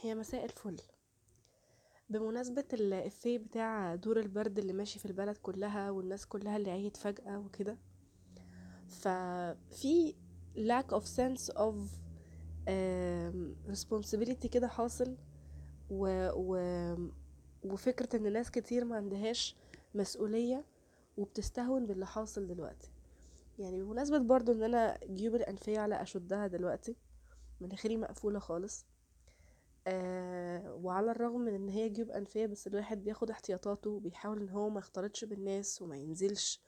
هي مساء الفل. بمناسبة الإفيه بتاع دور البرد اللي ماشي في البلد كلها والناس كلها اللي عيت فجأة وكده ففي lack of sense of responsibility كده حاصل و, و, وفكرة إن ناس كتير ما عندهاش مسؤولية وبتستهون باللي حاصل دلوقتي. يعني بمناسبة برضو إن أنا جيوب الأنفية على أشدها دلوقتي مناخيري مقفولة خالص آه وعلى الرغم من إن هي جيوب أنفية بس الواحد بياخد احتياطاته وبيحاول إن هو ما يختلطش بالناس وما ينزلش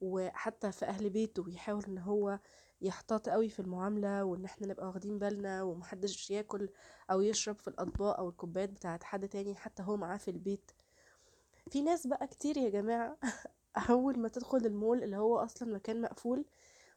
وحتى في أهل بيته بيحاول إن هو يحتاط قوي في المعاملة وإن إحنا نبقى واخدين بالنا ومحدش ياكل أو يشرب في الأطباق أو الكوبايات بتاعت حد تاني حتى هو معاه في البيت. في ناس بقى كتير يا جماعة أول ما تدخل المول اللي هو أصلا مكان مقفول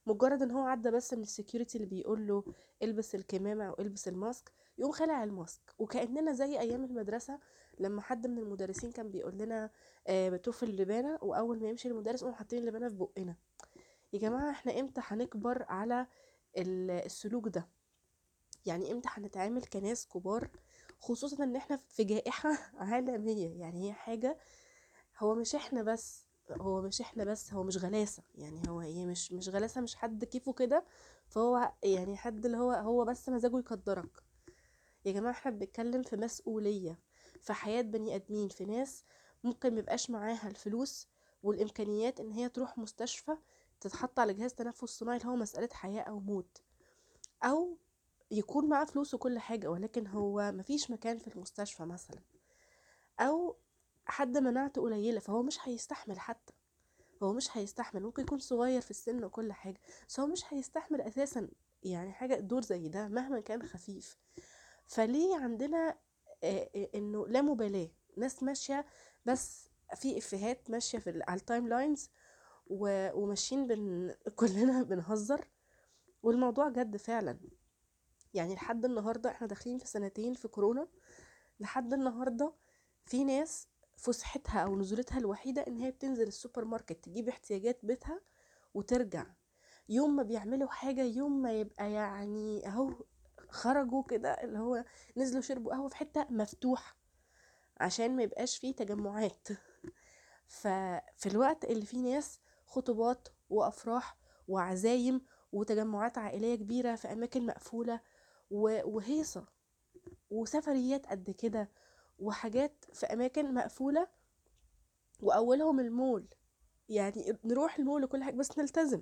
مجرد إن هو عدى بس من ال security اللي بيقول له إلبس الكمامة أو إلبس ال mask يقوم خلع الماسك. وكأننا زي أيام المدرسة لما حد من المدرسين كان بيقول لنا آه بتوف اللبانة وأول ما يمشي المدرس يقوم حاطين اللبانة في بقنا. يا جماعة إحنا إمتى هنكبر على السلوك ده؟ يعني إمتى هنتعامل كناس كبار خصوصا إن إحنا في جائحة عالمية؟ يعني هي حاجة هو مش إحنا بس هو مش إحنا بس هو مش غلاسة يعني هو هي مش مش غلاسة مش حد كيفه كده فهو يعني حد اللي هو هو بس مزاجه يقدرك. يا جماعة إحنا بنتكلم في مسؤولية في حياة بني آدمين في ناس ممكن ميبقاش معاها الفلوس والإمكانيات إن هي تروح مستشفى تتحط على جهاز تنفس صناعي اللي هو مسألة حياة أو موت أو يكون معاه فلوس وكل حاجة ولكن هو مفيش مكان في المستشفى مثلا أو حد مناعته قليلة فهو مش هيستحمل حتى. هو مش هيستحمل ممكن يكون صغير في السن وكل حاجة بس هو مش هيستحمل أساسا يعني حاجة دور زي ده مهما كان خفيف. فليه عندنا إنه لا مبالاة ناس ماشية بس في إفيهات ماشية في على ال timelines وماشيين بن كلنا بنهزر. والموضوع جد فعلا. يعني لحد النهارده إحنا داخلين في سنتين في كورونا لحد النهارده في ناس فسحتها أو نزولتها الوحيدة إن هي بتنزل السوبر ماركت تجيب احتياجات بيتها وترجع. يوم ما بيعملوا حاجة يوم ما يبقى يعني أهو خرجوا كده اللي هو نزلوا شربوا قهوة في حتة مفتوحة عشان ما يبقاش فيه تجمعات. ففي الوقت اللي فيه ناس خطوبات وأفراح وعزايم وتجمعات عائلية كبيرة في أماكن مقفولة وهيصة وسفريات قد كده وحاجات في أماكن مقفولة وأولهم المول. يعني نروح المول وكل حاجة بس نلتزم.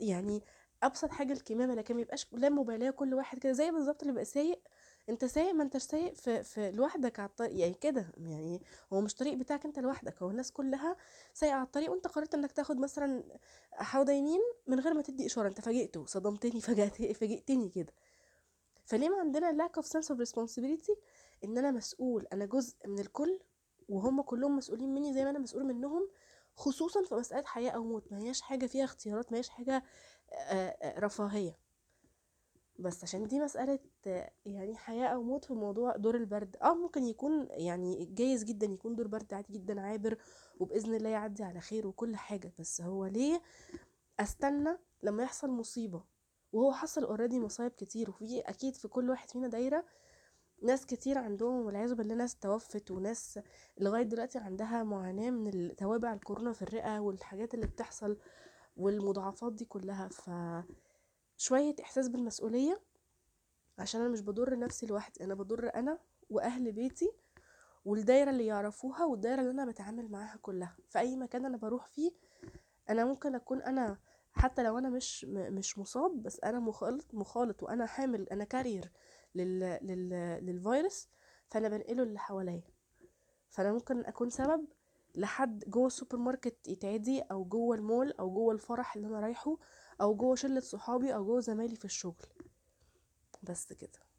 يعني أبسط حاجة الكمامة لكن ما يبقاش لا مبالاه كل واحد كده. زي بالظبط اللي بقى سايق. أنت سايق ما أنتش سايق في, في لوحدك على الطريق. يعني كده يعني هو مش طريق بتاعك أنت لوحدك. هو الناس كلها سايقة على الطريق وأنت قررت إنك تاخد مثلا حوضه يمين من غير ما تدي إشارة. أنت فاجئته صدمتني فاجئتني كده. فليه ما عندنا lack of sense of responsibility إن أنا مسؤول أنا جزء من الكل وهم كلهم مسؤولين مني زي ما أنا مسؤول منهم خصوصا في مسألة حياة أو موت. ما هياش حاجة فيها اختيارات ما هياش حاجة رفاهية. بس عشان دي مسألة يعني حياة أو موت في موضوع دور البرد. آه ممكن يكون يعني جايز جدا يكون دور برد عادي جدا عابر وبإذن الله يعدي على خير وكل حاجة. بس هو ليه أستنى لما يحصل مصيبة؟ وهو حصل اوريدي مصايب كتير وفي أكيد في كل واحد فينا دايرة ناس كتير عندهم والعياذ بالله ناس توفت وناس لغاية دلوقتي عندها معاناة من توابع الكورونا في الرئة والحاجات اللي بتحصل والمضاعفات دي كلها. ف شوية إحساس بالمسؤولية عشان أنا مش بضر نفسي لوحدي أنا بضر أنا وأهل بيتي والدايرة اللي يعرفوها والدايرة اللي أنا بتعامل معاها كلها. في أي مكان أنا بروح فيه أنا ممكن أكون أنا حتى لو أنا مش مش مصاب بس أنا مخالط مخالط وأنا حامل أنا carrier. لل... لل... للفيروس فأنا بنقله اللي حواليا. فأنا ممكن أكون سبب لحد جوه السوبر ماركت يتعدي أو جوه المول أو جوه الفرح اللي أنا رايحه أو جوه شلة صحابي أو جوه زمايلي في الشغل. بس كده.